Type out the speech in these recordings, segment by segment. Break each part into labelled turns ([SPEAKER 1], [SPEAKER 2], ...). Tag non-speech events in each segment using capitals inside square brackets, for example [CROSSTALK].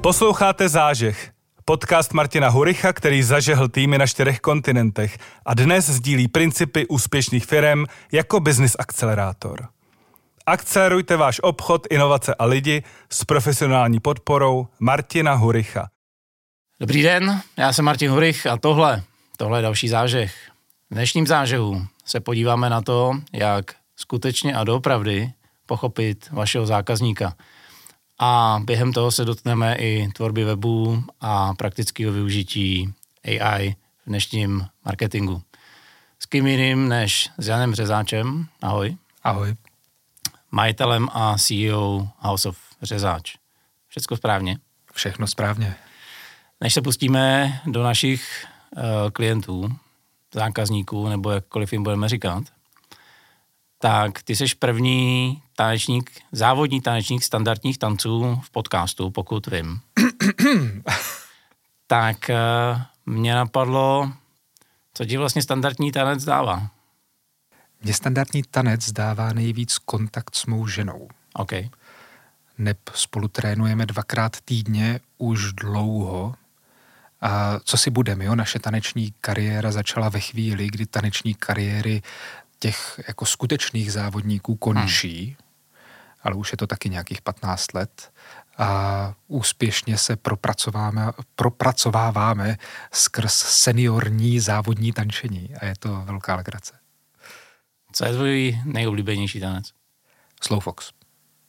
[SPEAKER 1] Posloucháte Zážeh, podcast Martina Huricha, který zažehl týmy na čtyřech kontinentech a dnes sdílí principy úspěšných firm jako business akcelerátor. Akcelerujte váš obchod, inovace a lidi s profesionální podporou Martina Huricha.
[SPEAKER 2] Dobrý den, já jsem Martin Hurich a tohle, tohle je další zážeh. V dnešním zážehu se podíváme na to, jak skutečně a doopravdy pochopit vašeho zákazníka. A během toho se dotkneme i tvorby webu a praktického využití AI v dnešním marketingu. S kým jiným než s Janem Řezáčem. Ahoj.
[SPEAKER 1] Ahoj.
[SPEAKER 2] Majitelem a CEO House of Řezáč. Všechno správně?
[SPEAKER 1] Všechno správně.
[SPEAKER 2] Než se pustíme do našich uh, klientů, zákazníků, nebo jakkoliv jim budeme říkat, tak ty jsi první tanečník, závodní tanečník standardních tanců v podcastu, pokud vím. [COUGHS] tak uh, mě napadlo, co ti vlastně standardní tanec dává?
[SPEAKER 3] Mně standardní tanec dává nejvíc kontakt s mou ženou.
[SPEAKER 2] OK.
[SPEAKER 3] Neb spolu trénujeme dvakrát týdně už dlouho. A co si budeme, jo? Naše taneční kariéra začala ve chvíli, kdy taneční kariéry těch jako skutečných závodníků končí, hmm. Ale už je to taky nějakých 15 let a úspěšně se propracováváme, propracováváme skrz seniorní závodní tančení a je to velká legrace.
[SPEAKER 2] Co je tvůj nejoblíbenější tanec?
[SPEAKER 3] Slowfox,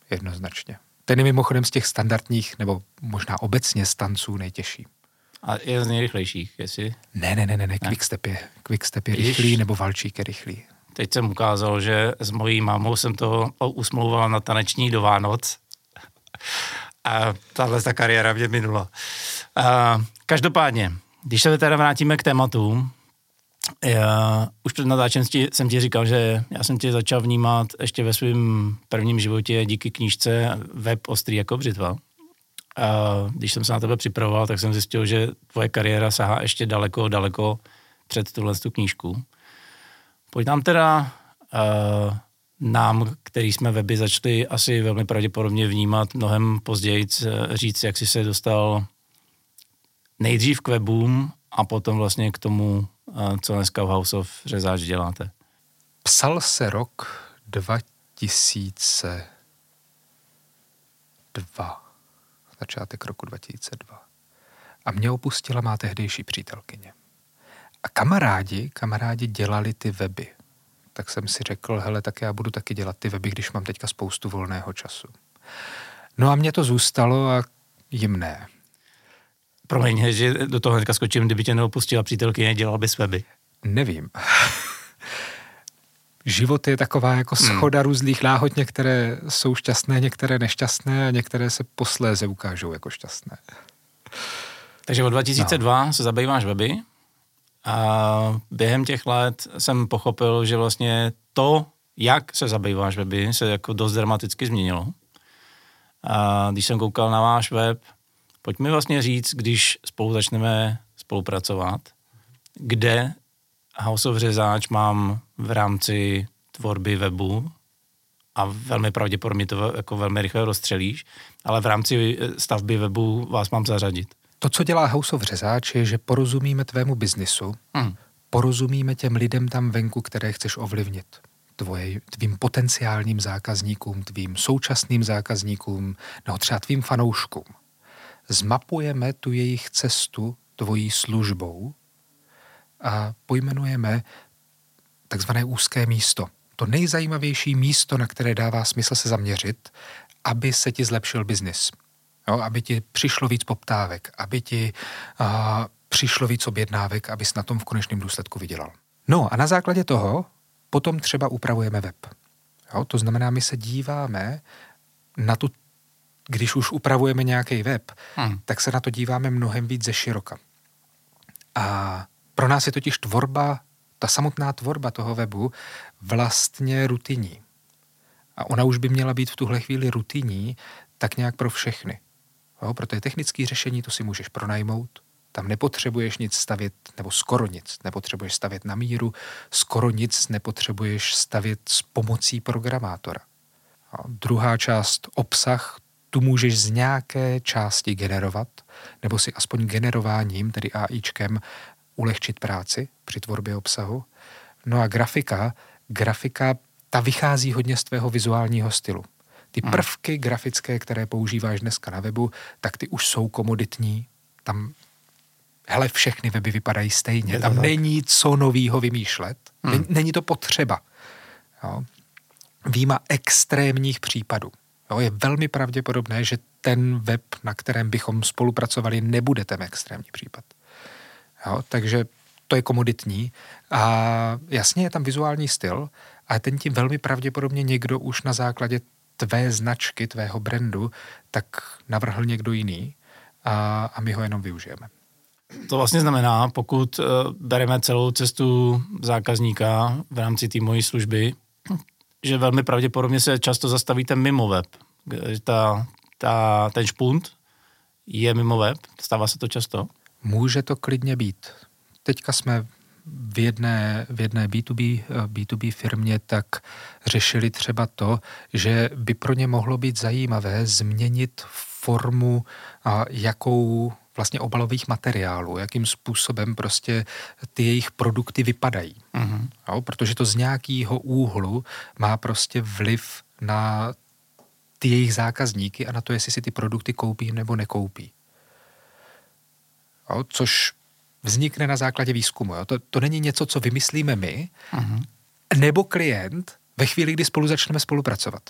[SPEAKER 3] jednoznačně. Ten je mimochodem z těch standardních, nebo možná obecně z tanců nejtěžší.
[SPEAKER 2] A je z nejrychlejších, jestli?
[SPEAKER 3] Ne, ne, ne, ne, ne. Quickstep je, quickstep je rychlý, nebo valčík je rychlý.
[SPEAKER 2] Teď jsem ukázal, že s mojí mámou jsem to usmlouval na taneční do Vánoc. A tahle ta kariéra mě minula. A, každopádně, když se teda vrátíme k tématu, já, už před natáčem jsem ti říkal, že já jsem tě začal vnímat ještě ve svém prvním životě díky knížce Web ostrý jako břitva. A když jsem se na tebe připravoval, tak jsem zjistil, že tvoje kariéra sahá ještě daleko, daleko před tuhle tu knížku. Pojď nám teda uh, nám, který jsme weby začali asi velmi pravděpodobně vnímat mnohem později, říct, jak jsi se dostal nejdřív k webům a potom vlastně k tomu, uh, co dneska v House of Řezáč děláte.
[SPEAKER 3] Psal se rok 2002. Začátek roku 2002. A mě opustila má tehdejší přítelkyně. A kamarádi, kamarádi dělali ty weby. Tak jsem si řekl, hele, tak já budu taky dělat ty weby, když mám teďka spoustu volného času. No a mě to zůstalo a jim ne.
[SPEAKER 2] Promiň, že do toho hnedka skočím, kdyby tě neopustila přítelkyně, dělal bys weby.
[SPEAKER 3] Nevím. [LAUGHS] Život je taková jako hmm. schoda hmm. různých náhod, některé jsou šťastné, některé nešťastné a některé se posléze ukážou jako šťastné.
[SPEAKER 2] Takže od 2002 no. se zabýváš weby a během těch let jsem pochopil, že vlastně to, jak se zabýváš weby, se jako dost dramaticky změnilo. A když jsem koukal na váš web, pojď mi vlastně říct, když spolu začneme spolupracovat, kde House of Řezáč mám v rámci tvorby webu a velmi pravděpodobně to jako velmi rychle rozstřelíš, ale v rámci stavby webu vás mám zařadit.
[SPEAKER 3] To, co dělá House of Řezáč, je, že porozumíme tvému biznisu, hmm. porozumíme těm lidem tam venku, které chceš ovlivnit. Tvoje, tvým potenciálním zákazníkům, tvým současným zákazníkům, nebo třeba tvým fanouškům. Zmapujeme tu jejich cestu tvojí službou a pojmenujeme takzvané úzké místo. To nejzajímavější místo, na které dává smysl se zaměřit, aby se ti zlepšil biznis jo, aby ti přišlo víc poptávek, aby ti a, přišlo víc objednávek, abys na tom v konečném důsledku vydělal. No a na základě toho potom třeba upravujeme web. Jo, to znamená, my se díváme na tu, když už upravujeme nějaký web, hmm. tak se na to díváme mnohem víc ze široka. A pro nás je totiž tvorba, ta samotná tvorba toho webu vlastně rutinní. A ona už by měla být v tuhle chvíli rutinní tak nějak pro všechny. Jo, protože technické řešení to si můžeš pronajmout, tam nepotřebuješ nic stavět, nebo skoro nic nepotřebuješ stavět na míru, skoro nic nepotřebuješ stavět s pomocí programátora. A druhá část, obsah, tu můžeš z nějaké části generovat, nebo si aspoň generováním, tedy AIčkem, ulehčit práci při tvorbě obsahu. No a grafika, grafika, ta vychází hodně z tvého vizuálního stylu. Ty hmm. prvky grafické, které používáš dneska na webu, tak ty už jsou komoditní. Tam, hele, všechny weby vypadají stejně. Tam tak. není co novýho vymýšlet. Hmm. Není to potřeba. Jo. Výjima extrémních případů. Jo, je velmi pravděpodobné, že ten web, na kterém bychom spolupracovali, nebude ten extrémní případ. Jo, takže to je komoditní. A jasně je tam vizuální styl, a ten tím velmi pravděpodobně někdo už na základě tvé značky, tvého brandu, tak navrhl někdo jiný a, a my ho jenom využijeme.
[SPEAKER 2] To vlastně znamená, pokud uh, bereme celou cestu zákazníka v rámci té mojí služby, že velmi pravděpodobně se často zastavíte mimo web. Ta, ta, ten špunt je mimo web, stává se to často?
[SPEAKER 3] Může to klidně být. Teďka jsme v jedné, v jedné B2B, B2B firmě tak řešili třeba to, že by pro ně mohlo být zajímavé změnit formu, a jakou vlastně obalových materiálů, jakým způsobem prostě ty jejich produkty vypadají. Mm-hmm. Jo, protože to z nějakého úhlu má prostě vliv na ty jejich zákazníky a na to, jestli si ty produkty koupí nebo nekoupí. Jo, což vznikne na základě výzkumu. Jo. To, to není něco, co vymyslíme my, uh-huh. nebo klient ve chvíli, kdy spolu začneme spolupracovat.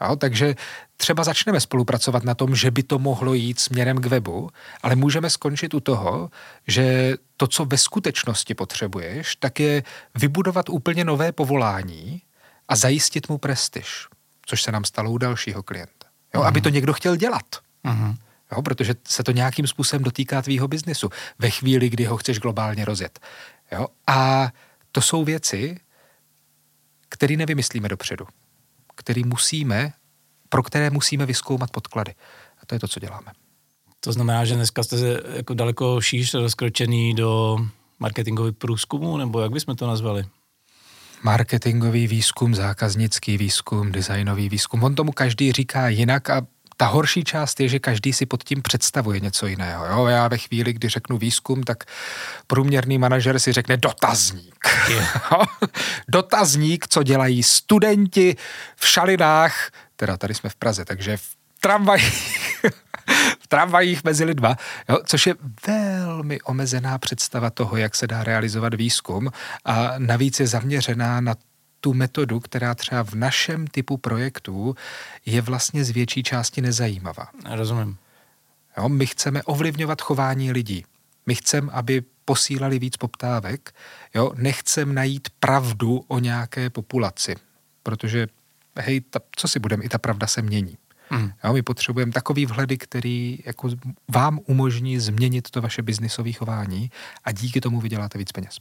[SPEAKER 3] Jo, takže třeba začneme spolupracovat na tom, že by to mohlo jít směrem k webu, ale můžeme skončit u toho, že to, co ve skutečnosti potřebuješ, tak je vybudovat úplně nové povolání a zajistit mu prestiž, což se nám stalo u dalšího klienta. Jo, uh-huh. Aby to někdo chtěl dělat. Uh-huh. Jo, protože se to nějakým způsobem dotýká tvýho biznesu ve chvíli, kdy ho chceš globálně rozjet. Jo? A to jsou věci, které nevymyslíme dopředu, který musíme, pro které musíme vyskoumat podklady. A to je to, co děláme.
[SPEAKER 2] To znamená, že dneska jste jako daleko šíř rozkročený do marketingových průzkumů, nebo jak bychom to nazvali?
[SPEAKER 3] Marketingový výzkum, zákaznický výzkum, designový výzkum. On tomu každý říká jinak a ta horší část je, že každý si pod tím představuje něco jiného. Jo? Já ve chvíli, kdy řeknu výzkum, tak průměrný manažer si řekne dotazník. [LAUGHS] Dotazník, co dělají studenti v šalinách, teda tady jsme v Praze, takže v tramvajích, [LAUGHS] v tramvajích mezi lidma, jo? což je velmi omezená představa toho, jak se dá realizovat výzkum a navíc je zaměřená na tu metodu, která třeba v našem typu projektů je vlastně z větší části nezajímavá.
[SPEAKER 2] Rozumím.
[SPEAKER 3] Jo, my chceme ovlivňovat chování lidí. My chceme, aby posílali víc poptávek. Jo, nechcem najít pravdu o nějaké populaci, protože hej, ta, co si budeme, i ta pravda se mění. Mm. Jo, my potřebujeme takový vhledy, který jako vám umožní změnit to vaše biznisové chování a díky tomu vyděláte víc peněz.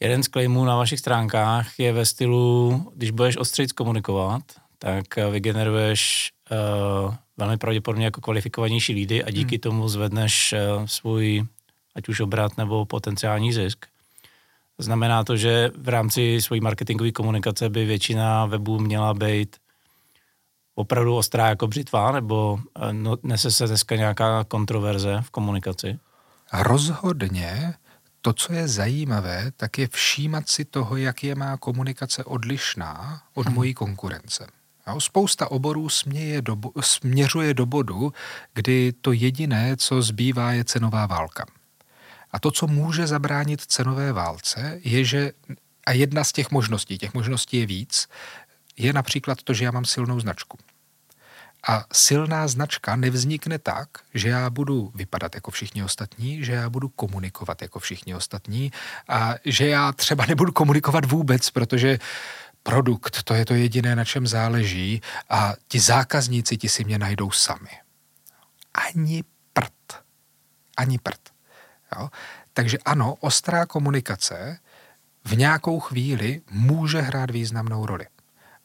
[SPEAKER 2] Jeden z claimů na vašich stránkách je ve stylu, když budeš ostřejc komunikovat, tak eh, vygeneruješ uh, velmi pravděpodobně jako kvalifikovanější lídy a díky hmm. tomu zvedneš uh, svůj ať už obrat nebo potenciální zisk. Znamená to, že v rámci své marketingové komunikace by většina webů měla být opravdu ostrá jako břitva, nebo no, nese se dneska nějaká kontroverze v komunikaci?
[SPEAKER 3] Rozhodně to, co je zajímavé, tak je všímat si toho, jak je má komunikace odlišná od hmm. mojí konkurence. Jo, spousta oborů směje do, směřuje do bodu, kdy to jediné, co zbývá, je cenová válka. A to, co může zabránit cenové válce, je, že, a jedna z těch možností, těch možností je víc, je například to, že já mám silnou značku. A silná značka nevznikne tak, že já budu vypadat jako všichni ostatní, že já budu komunikovat jako všichni ostatní a že já třeba nebudu komunikovat vůbec, protože produkt, to je to jediné, na čem záleží a ti zákazníci ti si mě najdou sami. Ani prd. Ani prd. Jo? Takže ano, ostrá komunikace v nějakou chvíli může hrát významnou roli.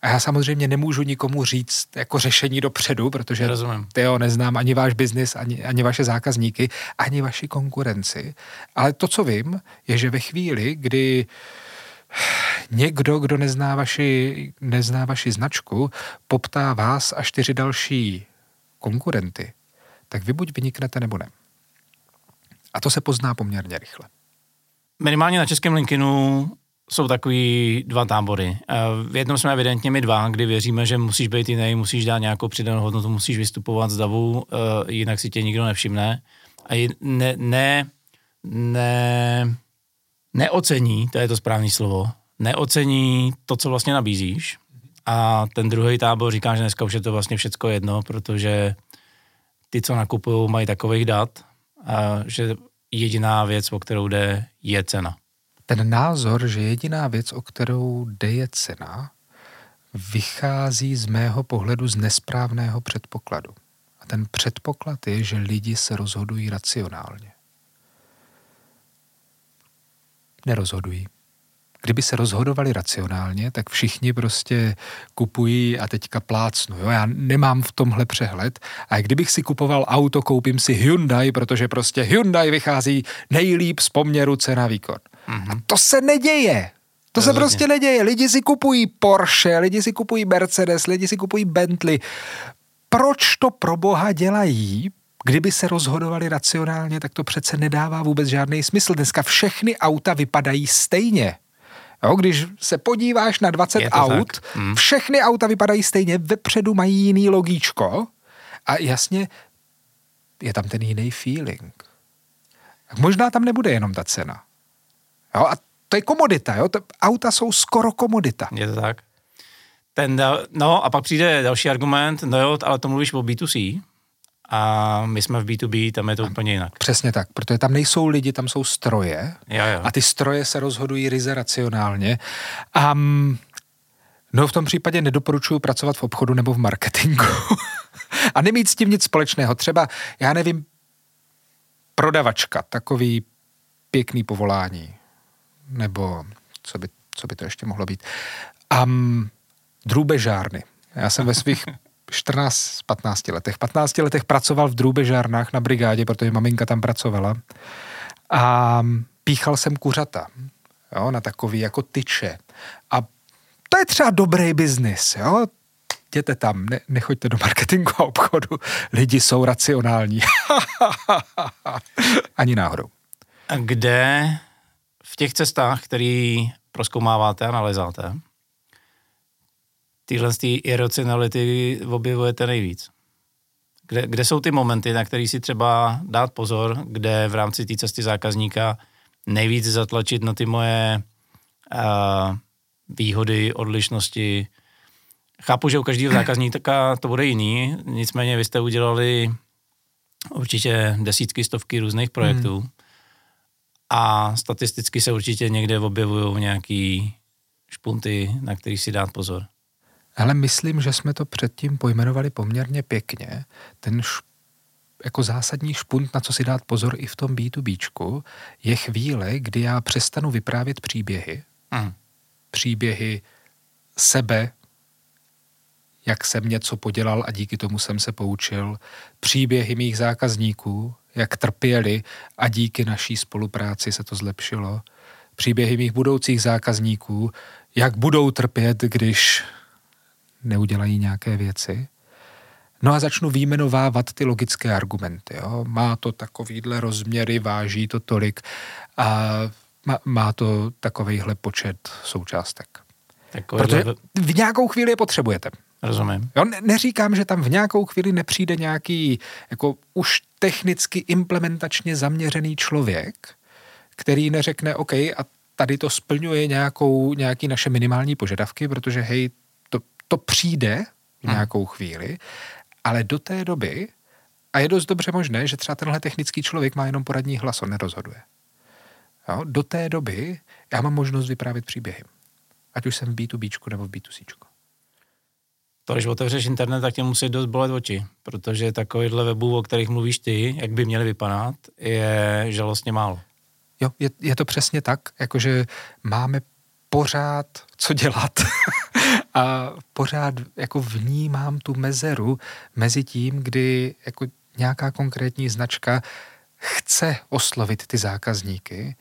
[SPEAKER 3] A já samozřejmě nemůžu nikomu říct jako řešení dopředu, protože
[SPEAKER 2] Rozumím.
[SPEAKER 3] tyjo, neznám ani váš biznis, ani, ani vaše zákazníky, ani vaši konkurenci. Ale to, co vím, je, že ve chvíli, kdy někdo, kdo nezná vaši, nezná vaši značku, poptá vás a čtyři další konkurenty, tak vy buď vyniknete nebo ne. A to se pozná poměrně rychle.
[SPEAKER 2] Minimálně na českém LinkedInu jsou takový dva tábory. Eh, v jednom jsme evidentně my dva, kdy věříme, že musíš být jiný, musíš dát nějakou přidanou hodnotu, musíš vystupovat z davu, eh, jinak si tě nikdo nevšimne. A ne, ne, ne, neocení, to je to správné slovo, neocení to, co vlastně nabízíš. A ten druhý tábor říká, že dneska už je to vlastně všecko jedno, protože ty, co nakupují, mají takových dat, a že jediná věc, o kterou jde, je cena.
[SPEAKER 3] Ten názor, že jediná věc, o kterou jde, je cena, vychází z mého pohledu z nesprávného předpokladu. A ten předpoklad je, že lidi se rozhodují racionálně. Nerozhodují. Kdyby se rozhodovali racionálně, tak všichni prostě kupují a teďka plácnu. Jo? Já nemám v tomhle přehled. A kdybych si kupoval auto, koupím si Hyundai, protože prostě Hyundai vychází nejlíp z poměru cena výkon. Mm-hmm. A to se neděje. To Rozhodně. se prostě neděje. Lidi si kupují Porsche, lidi si kupují Mercedes, lidi si kupují Bentley. Proč to pro boha dělají? Kdyby se rozhodovali racionálně, tak to přece nedává vůbec žádný smysl. Dneska všechny auta vypadají stejně. Jo, když se podíváš na 20 aut, hmm. všechny auta vypadají stejně, vepředu mají jiný logíčko a jasně je tam ten jiný feeling. Možná tam nebude jenom ta cena. Jo, a to je komodita, jo? To, auta jsou skoro komodita.
[SPEAKER 2] Je to tak. Ten, no a pak přijde další argument, no jo, ale to mluvíš o B2C, a my jsme v B2B, tam je to úplně jinak.
[SPEAKER 3] Přesně tak, protože tam nejsou lidi, tam jsou stroje
[SPEAKER 2] jo, jo.
[SPEAKER 3] a ty stroje se rozhodují ryze racionálně. A no v tom případě nedoporučuji pracovat v obchodu nebo v marketingu [LAUGHS] a nemít s tím nic společného. Třeba, já nevím, prodavačka, takový pěkný povolání, nebo co by, co by to ještě mohlo být. Um, drůbežárny. Já jsem ve svých [LAUGHS] 14, 15 letech. 15 letech pracoval v drůbežárnách na brigádě, protože maminka tam pracovala. A píchal jsem kuřata, jo, na takový jako tyče. A to je třeba dobrý biznis, jo. Jděte tam, ne, nechoďte do marketingu a obchodu. Lidi jsou racionální. [LAUGHS] Ani náhodou.
[SPEAKER 2] A kde v těch cestách, které proskoumáváte a nalezáte, tyhle z iracionality objevujete nejvíc? Kde, kde jsou ty momenty, na který si třeba dát pozor, kde v rámci té cesty zákazníka nejvíc zatlačit na ty moje uh, výhody, odlišnosti. Chápu, že u každého zákazníka to bude jiný, nicméně vy jste udělali určitě desítky, stovky různých projektů hmm. A statisticky se určitě někde objevují nějaký špunty, na který si dát pozor.
[SPEAKER 3] Ale myslím, že jsme to předtím pojmenovali poměrně pěkně. Ten š, jako zásadní špunt, na co si dát pozor i v tom B2Bčku, je chvíle, kdy já přestanu vyprávět příběhy. Mm. Příběhy sebe, jak jsem něco podělal a díky tomu jsem se poučil. Příběhy mých zákazníků, jak trpěli a díky naší spolupráci se to zlepšilo. Příběhy mých budoucích zákazníků, jak budou trpět, když neudělají nějaké věci. No a začnu výjmenovávat ty logické argumenty. Jo. Má to takovýhle rozměry, váží to tolik a má, má to takovýhle počet součástek. Takovýhle... Protože v nějakou chvíli je potřebujete.
[SPEAKER 2] Rozumím.
[SPEAKER 3] Jo, ne, neříkám, že tam v nějakou chvíli nepřijde nějaký jako už technicky implementačně zaměřený člověk, který neřekne OK, a tady to splňuje nějakou, nějaký naše minimální požadavky, protože hej, to přijde v hmm. nějakou chvíli, ale do té doby, a je dost dobře možné, že třeba tenhle technický člověk má jenom poradní hlas, on nerozhoduje. Jo? Do té doby já mám možnost vyprávět příběhy. Ať už jsem v B2B nebo v B2C.
[SPEAKER 2] To, když otevřeš internet, tak tě musí dost bolet oči, protože takovýhle webů, o kterých mluvíš ty, jak by měly vypadat, je žalostně málo.
[SPEAKER 3] Jo, je, je to přesně tak, jakože máme pořád co dělat [LAUGHS] a pořád jako vnímám tu mezeru mezi tím, kdy jako nějaká konkrétní značka chce oslovit ty zákazníky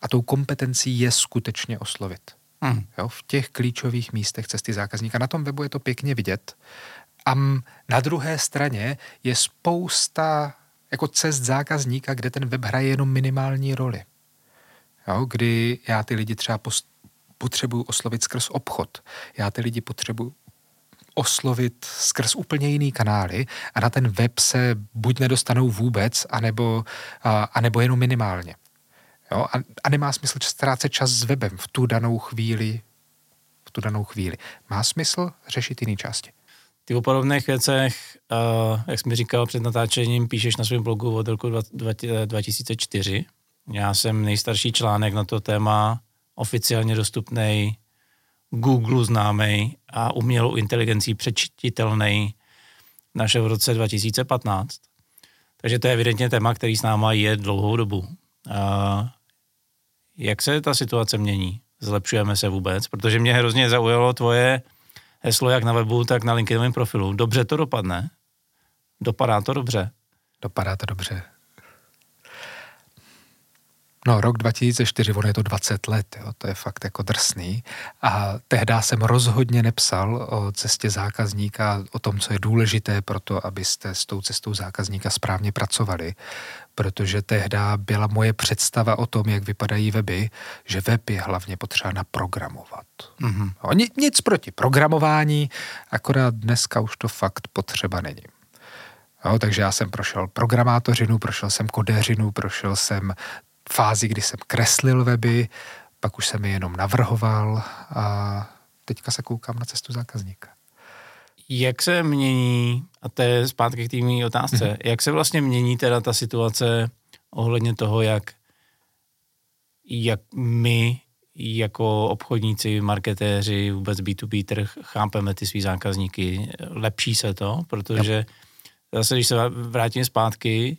[SPEAKER 3] a tou kompetencí je skutečně oslovit. Hmm. Jo, v těch klíčových místech cesty zákazníka. Na tom webu je to pěkně vidět, A na druhé straně je spousta jako cest zákazníka, kde ten web hraje jenom minimální roli. Jo, kdy já ty lidi třeba post- potřebuju oslovit skrz obchod. Já ty lidi potřebuju oslovit skrz úplně jiný kanály a na ten web se buď nedostanou vůbec, anebo, a, anebo jenom minimálně. Jo? A, a nemá smysl ztrácet čas s webem v tu danou chvíli. V tu danou chvíli. Má smysl řešit jiné části.
[SPEAKER 2] Ty o podobných věcech, uh, jak jsi mi říkal před natáčením, píšeš na svém blogu od roku 2004. Já jsem nejstarší článek na to téma oficiálně dostupný, Google známý a umělou inteligencí přečtitelný našel v roce 2015. Takže to je evidentně téma, který s náma je dlouhou dobu. A jak se ta situace mění? Zlepšujeme se vůbec? Protože mě hrozně zaujalo tvoje heslo jak na webu, tak na LinkedInovém profilu. Dobře to dopadne? Dopadá to dobře?
[SPEAKER 3] Dopadá to dobře. No, rok 2004, ono je to 20 let, jo, to je fakt jako drsný. A tehdy jsem rozhodně nepsal o cestě zákazníka, o tom, co je důležité pro to, abyste s tou cestou zákazníka správně pracovali. Protože tehdy byla moje představa o tom, jak vypadají weby, že web je hlavně potřeba naprogramovat. Mm-hmm. No, nic proti programování, akorát dneska už to fakt potřeba není. Jo, takže já jsem prošel programátořinu, prošel jsem kodéřinu, prošel jsem fázi, kdy jsem kreslil weby, pak už jsem je jenom navrhoval a teďka se koukám na cestu zákazníka.
[SPEAKER 2] Jak se mění, a to je zpátky k té mý otázce, mm-hmm. jak se vlastně mění teda ta situace ohledně toho, jak, jak my jako obchodníci, marketéři, vůbec B2B trh chápeme ty svý zákazníky. Lepší se to, protože yep. zase, když se vrátím zpátky,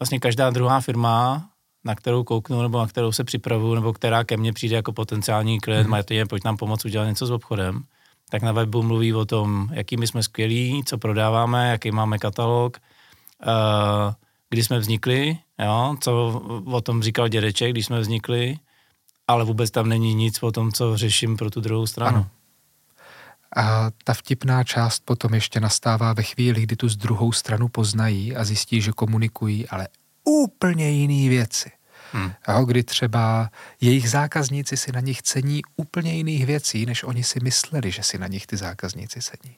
[SPEAKER 2] vlastně každá druhá firma, na kterou kouknu, nebo na kterou se připravuju, nebo která ke mně přijde jako potenciální klient, mm-hmm. Martin, pojď nám pomoct udělat něco s obchodem, tak na webu mluví o tom, jaký my jsme skvělí, co prodáváme, jaký máme katalog, uh, kdy jsme vznikli, jo, co o tom říkal dědeček, když jsme vznikli, ale vůbec tam není nic o tom, co řeším pro tu druhou stranu. Ano.
[SPEAKER 3] A ta vtipná část potom ještě nastává ve chvíli, kdy tu z druhou stranu poznají a zjistí, že komunikují, ale úplně jiné věci. Hmm. Jo, kdy třeba jejich zákazníci si na nich cení úplně jiných věcí, než oni si mysleli, že si na nich ty zákazníci cení.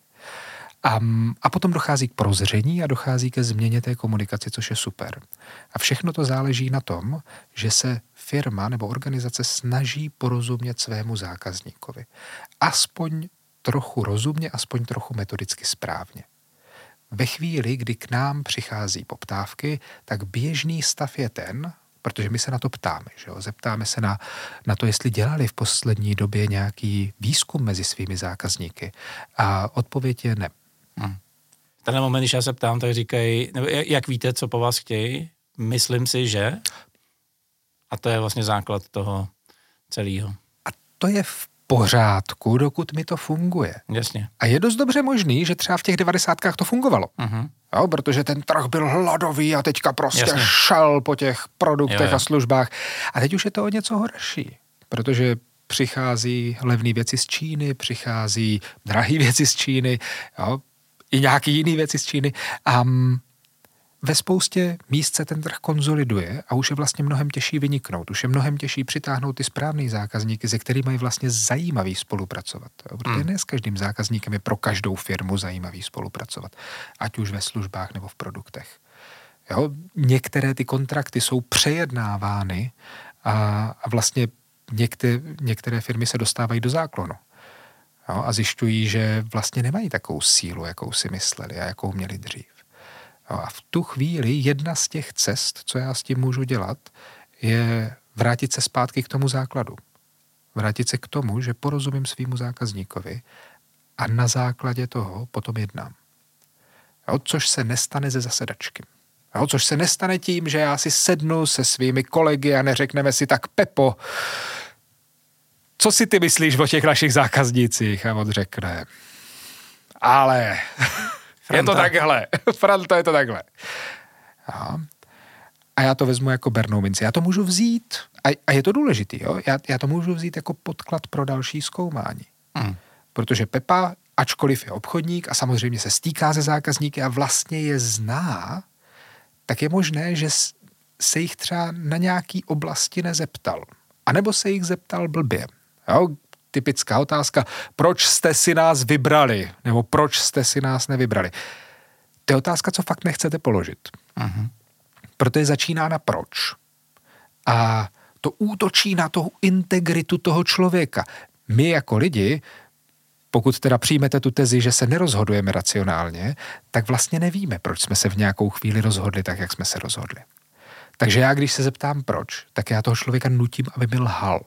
[SPEAKER 3] A, a potom dochází k prozření a dochází ke změně té komunikace, což je super. A všechno to záleží na tom, že se firma nebo organizace snaží porozumět svému zákazníkovi. Aspoň trochu rozumně, aspoň trochu metodicky správně. Ve chvíli, kdy k nám přichází poptávky, tak běžný stav je ten, protože my se na to ptáme, že jo? zeptáme se na, na to, jestli dělali v poslední době nějaký výzkum mezi svými zákazníky. A odpověď je ne. Hmm.
[SPEAKER 2] V tenhle moment, když já se ptám, tak říkají, nebo jak víte, co po vás chtějí, myslím si, že... A to je vlastně základ toho celého.
[SPEAKER 3] A to je v pořádku, dokud mi to funguje.
[SPEAKER 2] Jasně.
[SPEAKER 3] A je dost dobře možný, že třeba v těch devadesátkách to fungovalo. Uh-huh. Jo, protože ten trh byl hladový a teďka prostě Jasně. šel po těch produktech jo, jo. a službách. A teď už je to o něco horší, protože přichází levné věci z Číny, přichází drahé [LAUGHS] věci z Číny, jo, i nějaký jiný věci z Číny. A ve spoustě míst se ten trh konzoliduje a už je vlastně mnohem těžší vyniknout. Už je mnohem těžší přitáhnout ty správné zákazníky, se kterými je vlastně zajímavý spolupracovat. Protože hmm. ne s každým zákazníkem je pro každou firmu zajímavý spolupracovat. Ať už ve službách nebo v produktech. Jo? Některé ty kontrakty jsou přejednávány a, a vlastně některé, některé firmy se dostávají do záklonu. Jo? A zjišťují, že vlastně nemají takovou sílu, jakou si mysleli a jakou měli dřív. A v tu chvíli jedna z těch cest, co já s tím můžu dělat, je vrátit se zpátky k tomu základu. Vrátit se k tomu, že porozumím svýmu zákazníkovi a na základě toho potom jednám. Jo, což se nestane ze zasedačky. Jo, což se nestane tím, že já si sednu se svými kolegy a neřekneme si tak Pepo, co si ty myslíš o těch našich zákaznících? A on řekne, ale [LAUGHS] Franta. Je to takhle. Franta je to takhle. A, a já to vezmu jako bernou minci. Já to můžu vzít, a, a je to důležitý, jo? Já, já to můžu vzít jako podklad pro další zkoumání. Hmm. Protože Pepa ačkoliv je obchodník a samozřejmě se stýká se zákazníky a vlastně je zná, tak je možné, že se jich třeba na nějaký oblasti nezeptal. A nebo se jich zeptal blbě. Jo? Typická otázka, proč jste si nás vybrali? Nebo proč jste si nás nevybrali? To je otázka, co fakt nechcete položit. Uh-huh. Protože začíná na proč. A to útočí na tu integritu toho člověka. My jako lidi, pokud teda přijmete tu tezi, že se nerozhodujeme racionálně, tak vlastně nevíme, proč jsme se v nějakou chvíli rozhodli tak, jak jsme se rozhodli. Takže já, když se zeptám proč, tak já toho člověka nutím, aby mi lhal.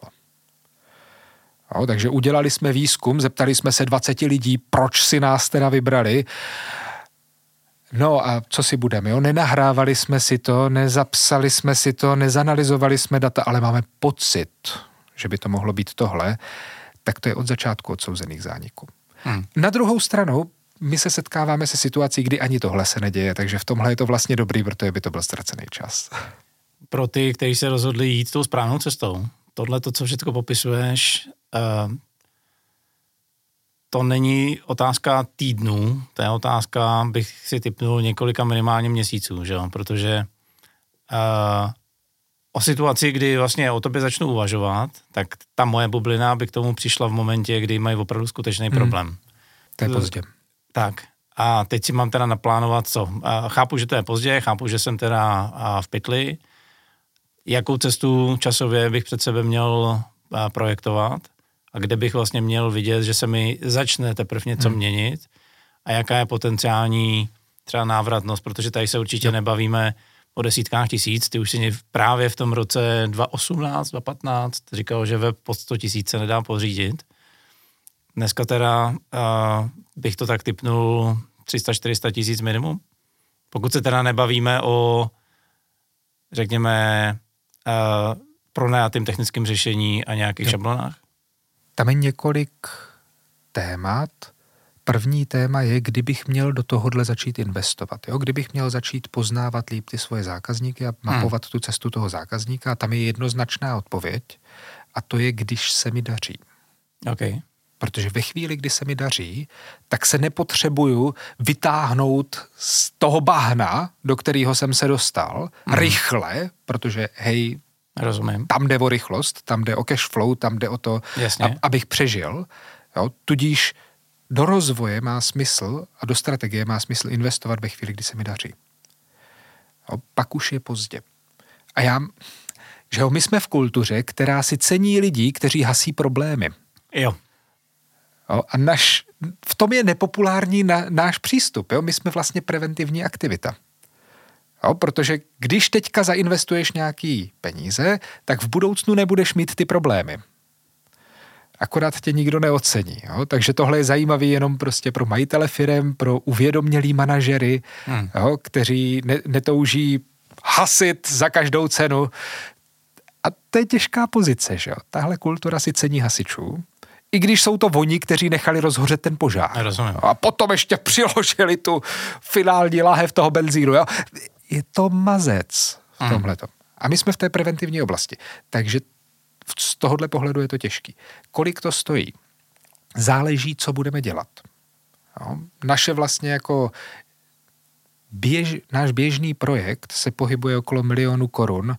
[SPEAKER 3] Jo, takže udělali jsme výzkum, zeptali jsme se 20 lidí, proč si nás teda vybrali. No a co si budeme, jo? Nenahrávali jsme si to, nezapsali jsme si to, nezanalizovali jsme data, ale máme pocit, že by to mohlo být tohle, tak to je od začátku odsouzených zániků. Hmm. Na druhou stranu, my se setkáváme se situací, kdy ani tohle se neděje, takže v tomhle je to vlastně dobrý, protože by to byl ztracený čas.
[SPEAKER 2] Pro ty, kteří se rozhodli jít tou správnou cestou, tohle, to, co všechno popisuješ, uh, to není otázka týdnů, to je otázka, bych si typnul několika minimálně měsíců, že jo? protože uh, o situaci, kdy vlastně o tobě začnu uvažovat, tak ta moje bublina by k tomu přišla v momentě, kdy mají opravdu skutečný hmm. problém.
[SPEAKER 3] To je pozdě.
[SPEAKER 2] Tak. A teď si mám teda naplánovat co? A chápu, že to je pozdě, chápu, že jsem teda v pytli. Jakou cestu časově bych před sebe měl projektovat a kde bych vlastně měl vidět, že se mi začne teprve něco hmm. měnit a jaká je potenciální třeba návratnost, protože tady se určitě nebavíme o desítkách tisíc. Ty už si právě v tom roce 2018, 2015 říkal, že web pod 100 tisíc se nedá pořídit. Dneska teda uh, bych to tak typnul 300-400 tisíc minimum. Pokud se teda nebavíme o, řekněme, pronajatým technickým řešení a nějakých jo. šablonách?
[SPEAKER 3] Tam je několik témat. První téma je, kdybych měl do tohohle začít investovat. Jo? Kdybych měl začít poznávat líp ty svoje zákazníky a mapovat hmm. tu cestu toho zákazníka. A tam je jednoznačná odpověď. A to je, když se mi daří.
[SPEAKER 2] Okay.
[SPEAKER 3] Protože ve chvíli, kdy se mi daří, tak se nepotřebuju vytáhnout z toho bahna, do kterého jsem se dostal, mm. rychle, protože hej,
[SPEAKER 2] Rozumím.
[SPEAKER 3] tam jde o rychlost, tam jde o cash flow, tam jde o to,
[SPEAKER 2] Jasně.
[SPEAKER 3] abych přežil. Jo? Tudíž do rozvoje má smysl a do strategie má smysl investovat ve chvíli, kdy se mi daří. Jo? Pak už je pozdě. A já, že jo, my jsme v kultuře, která si cení lidí, kteří hasí problémy.
[SPEAKER 2] Jo.
[SPEAKER 3] Jo, a naš, v tom je nepopulární na, náš přístup. Jo? My jsme vlastně preventivní aktivita. Jo, protože když teďka zainvestuješ nějaký peníze, tak v budoucnu nebudeš mít ty problémy. Akorát tě nikdo neocení. Jo? Takže tohle je zajímavé jenom prostě pro majitele firem, pro uvědomělý manažery, hmm. jo? kteří ne, netouží hasit za každou cenu. A to je těžká pozice, že jo? Tahle kultura si cení hasičů, i když jsou to oni, kteří nechali rozhořet ten požár.
[SPEAKER 2] Rozumím.
[SPEAKER 3] A potom ještě přiložili tu finální láhev toho benzínu. Jo? Je to mazec v tomhle. A my jsme v té preventivní oblasti. Takže z tohohle pohledu je to těžký. Kolik to stojí? Záleží, co budeme dělat. Jo? Naše vlastně jako běž, náš běžný projekt se pohybuje okolo milionu korun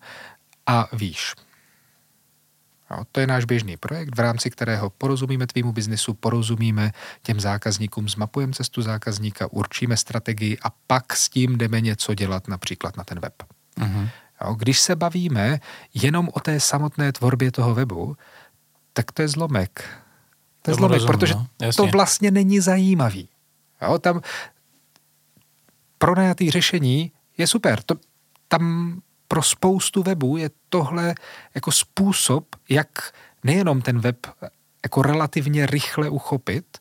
[SPEAKER 3] a výš. Jo, to je náš běžný projekt, v rámci kterého porozumíme tvýmu biznesu, porozumíme těm zákazníkům, zmapujeme cestu zákazníka, určíme strategii a pak s tím jdeme něco dělat například na ten web. Uh-huh. Jo, když se bavíme jenom o té samotné tvorbě toho webu, tak to je zlomek. To je zlomek, rozumím, protože no? to vlastně není zajímavý. Jo, tam pronajatý řešení je super. To, tam pro spoustu webů je tohle jako způsob, jak nejenom ten web jako relativně rychle uchopit,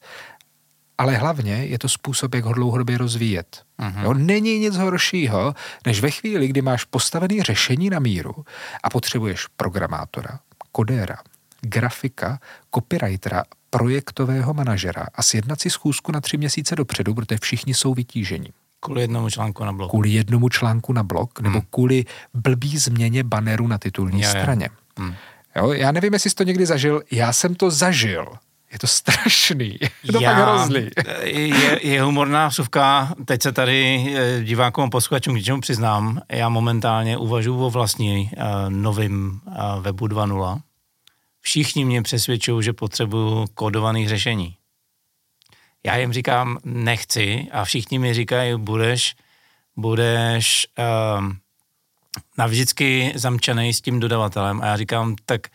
[SPEAKER 3] ale hlavně je to způsob, jak ho dlouhodobě rozvíjet. Uh-huh. Jo, není nic horšího, než ve chvíli, kdy máš postavený řešení na míru a potřebuješ programátora, kodéra, grafika, copywritera, projektového manažera a sjednat si schůzku na tři měsíce dopředu, protože všichni jsou vytížení.
[SPEAKER 2] Kvůli jednomu článku na blog.
[SPEAKER 3] Kvůli jednomu článku na blog, nebo hmm. kvůli blbý změně baneru na titulní jo, straně. Jo. Hmm. Jo, já nevím, jestli jsi to někdy zažil, já jsem to zažil. Je to strašný. [LAUGHS] Je to Já, fakt hrozný.
[SPEAKER 2] Je, je humorná vsuvka. Teď se tady eh, divákům a posluchačům k čemu přiznám. Já momentálně uvažuji o vlastní uh, novým uh, webu 2.0. Všichni mě přesvědčují, že potřebuju kódovaných řešení. Já jim říkám, nechci a všichni mi říkají, budeš, budeš uh, navždycky zamčený s tím dodavatelem. A já říkám, tak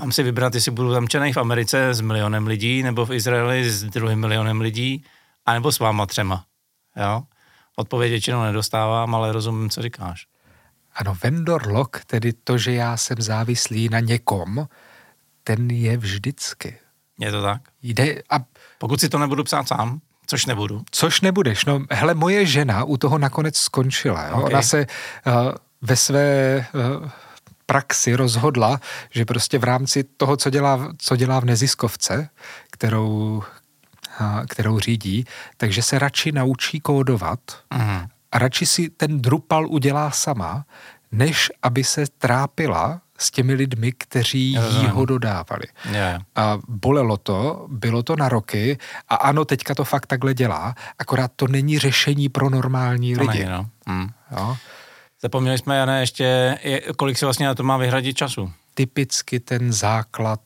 [SPEAKER 2] mám si vybrat, jestli budu zamčený v Americe s milionem lidí, nebo v Izraeli s druhým milionem lidí, anebo s váma třema. Jo? Odpověď většinou nedostávám, ale rozumím, co říkáš.
[SPEAKER 3] Ano, vendor lock, tedy to, že já jsem závislý na někom, ten je vždycky.
[SPEAKER 2] Je to tak?
[SPEAKER 3] Jde a...
[SPEAKER 2] Pokud si to nebudu psát sám, což nebudu.
[SPEAKER 3] Což nebudeš. No, hele, moje žena u toho nakonec skončila. Jo? Okay. Ona se uh, ve své uh, praxi rozhodla, že prostě v rámci toho, co dělá, co dělá v neziskovce, kterou, kterou řídí, takže se radši naučí kódovat uh-huh. a radši si ten Drupal udělá sama, než aby se trápila s těmi lidmi, kteří jí ho dodávali.
[SPEAKER 2] Yeah.
[SPEAKER 3] A bolelo to, bylo to na roky a ano, teďka to fakt takhle dělá, akorát to není řešení pro normální
[SPEAKER 2] to
[SPEAKER 3] lidi.
[SPEAKER 2] Není, no. mm. jo? Zapomněli jsme, Jane, ještě, kolik se vlastně na to má vyhradit času?
[SPEAKER 3] Typicky ten základ,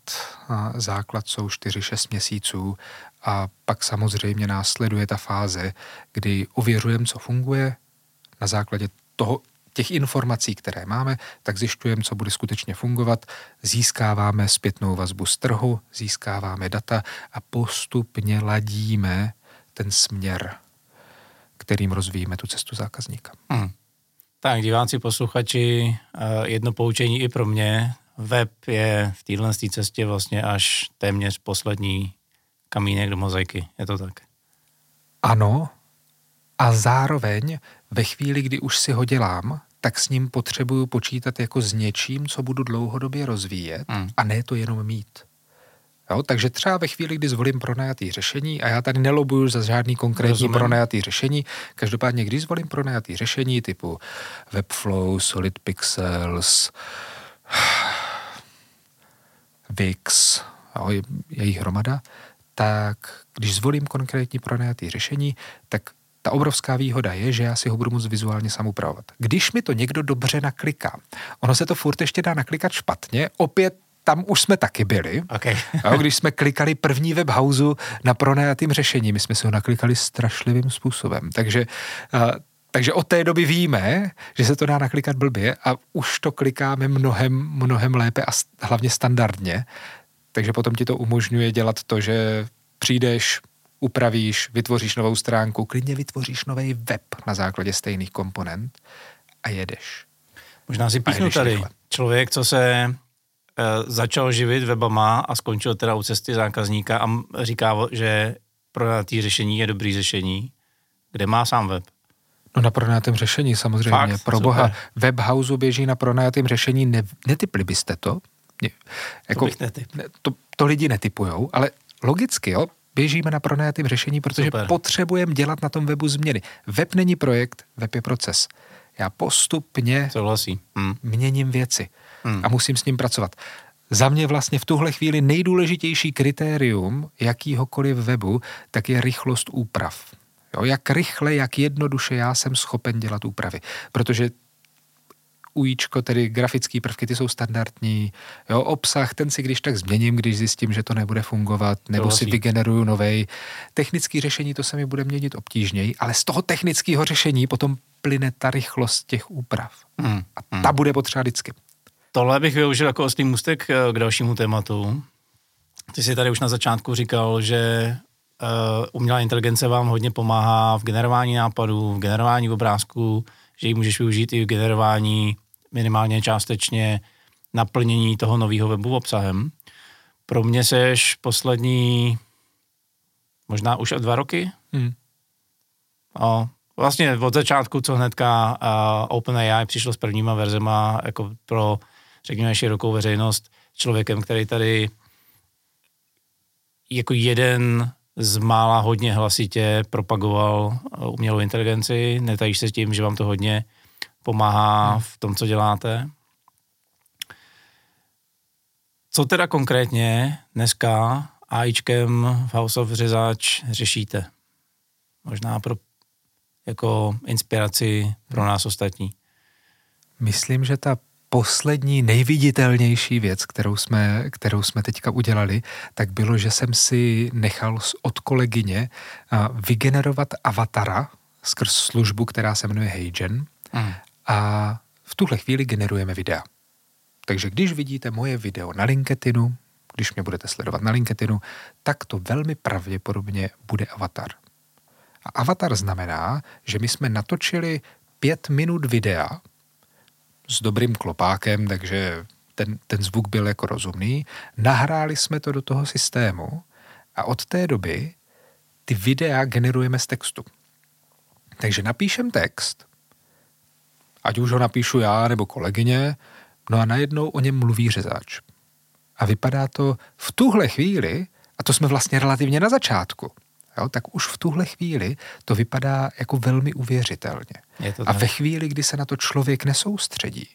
[SPEAKER 3] základ jsou 4-6 měsíců a pak samozřejmě následuje ta fáze, kdy ověřujeme, co funguje, na základě toho, těch informací, které máme, tak zjišťujeme, co bude skutečně fungovat, získáváme zpětnou vazbu z trhu, získáváme data a postupně ladíme ten směr, kterým rozvíjíme tu cestu zákazníka. Hmm.
[SPEAKER 2] Tak diváci, posluchači, eh, jedno poučení i pro mě. Web je v téhle cestě vlastně až téměř poslední kamínek do mozaiky. Je to tak?
[SPEAKER 3] Ano. A zároveň ve chvíli, kdy už si ho dělám, tak s ním potřebuju počítat jako s něčím, co budu dlouhodobě rozvíjet hmm. a ne to jenom mít. Jo, takže třeba ve chvíli, kdy zvolím pronajatý řešení, a já tady nelobuju za žádný konkrétní Rozumím. pronajatý řešení, každopádně, když zvolím pronajatý řešení typu Webflow, Solid Pixels, [SIGHS] Wix, jo, je, je jich hromada, tak když zvolím konkrétní pronajatý řešení, tak ta obrovská výhoda je, že já si ho budu moct vizuálně sám upravovat. Když mi to někdo dobře nakliká, ono se to furt ještě dá naklikat špatně, opět tam už jsme taky byli.
[SPEAKER 2] Okay.
[SPEAKER 3] jo, když jsme klikali první webhouse na pronajatým řešení, my jsme si ho naklikali strašlivým způsobem. Takže, uh, takže od té doby víme, že se to dá naklikat blbě a už to klikáme mnohem, mnohem lépe a hlavně standardně. Takže potom ti to umožňuje dělat to, že přijdeš, upravíš, vytvoříš novou stránku, klidně vytvoříš nový web na základě stejných komponent a jedeš.
[SPEAKER 2] Možná si píchnu tady. Rychle. Člověk, co se Eh, začal živit webama a skončil teda u cesty zákazníka a říká, že pronajatý řešení je dobrý řešení. Kde má sám web?
[SPEAKER 3] No na pronajatém řešení samozřejmě. Fakt? Pro boha, Super. webhouse běží na pronajatém řešení. Ne, netypli byste to?
[SPEAKER 2] Ne, jako, to, netyp.
[SPEAKER 3] to, to lidi netypujou, ale logicky, jo, běžíme na pronajatém řešení, protože potřebujeme dělat na tom webu změny. Web není projekt, web je proces. Já postupně
[SPEAKER 2] Souhlasí. Hmm.
[SPEAKER 3] měním věci hmm. a musím s ním pracovat. Za mě vlastně v tuhle chvíli nejdůležitější kritérium jakýhokoliv webu, tak je rychlost úprav. Jo, jak rychle, jak jednoduše já jsem schopen dělat úpravy. Protože UIčko, tedy grafické prvky, ty jsou standardní. Jo, obsah, ten si když tak změním, když zjistím, že to nebude fungovat, nebo si vygeneruju novej. Technické řešení to se mi bude měnit obtížněji, ale z toho technického řešení potom plyne ta rychlost těch úprav. Hmm. A ta hmm. bude potřeba vždycky.
[SPEAKER 2] Tohle bych využil jako ostý můstek eh, k dalšímu tématu. Ty jsi tady už na začátku říkal, že uh, umělá inteligence vám hodně pomáhá v generování nápadů, v generování obrázků, že ji můžeš využít i v generování minimálně částečně naplnění toho nového webu obsahem. Pro mě seš poslední možná už dva roky. Hmm. O, vlastně od začátku, co hnedka uh, OpenAI přišlo s prvníma verzema jako pro řekněme, širokou veřejnost člověkem, který tady jako jeden z mála hodně hlasitě propagoval uh, umělou inteligenci. Netajíš se tím, že vám to hodně pomáhá hmm. v tom, co děláte. Co teda konkrétně dneska AIčkem v House of Řezáč řešíte? Možná pro jako inspiraci pro nás ostatní.
[SPEAKER 3] Myslím, že ta poslední nejviditelnější věc, kterou jsme, kterou jsme teďka udělali, tak bylo, že jsem si nechal od kolegyně vygenerovat avatara skrz službu, která se jmenuje Heygen. Mm. A v tuhle chvíli generujeme videa. Takže když vidíte moje video na LinkedInu, když mě budete sledovat na LinkedInu, tak to velmi pravděpodobně bude avatar. A avatar znamená, že my jsme natočili pět minut videa s dobrým klopákem, takže ten, ten zvuk byl jako rozumný. Nahráli jsme to do toho systému a od té doby ty videa generujeme z textu. Takže napíšem text, ať už ho napíšu já nebo kolegyně, no a najednou o něm mluví řezáč. A vypadá to v tuhle chvíli, a to jsme vlastně relativně na začátku, jo, tak už v tuhle chvíli to vypadá jako velmi uvěřitelně. a ve chvíli, kdy se na to člověk nesoustředí,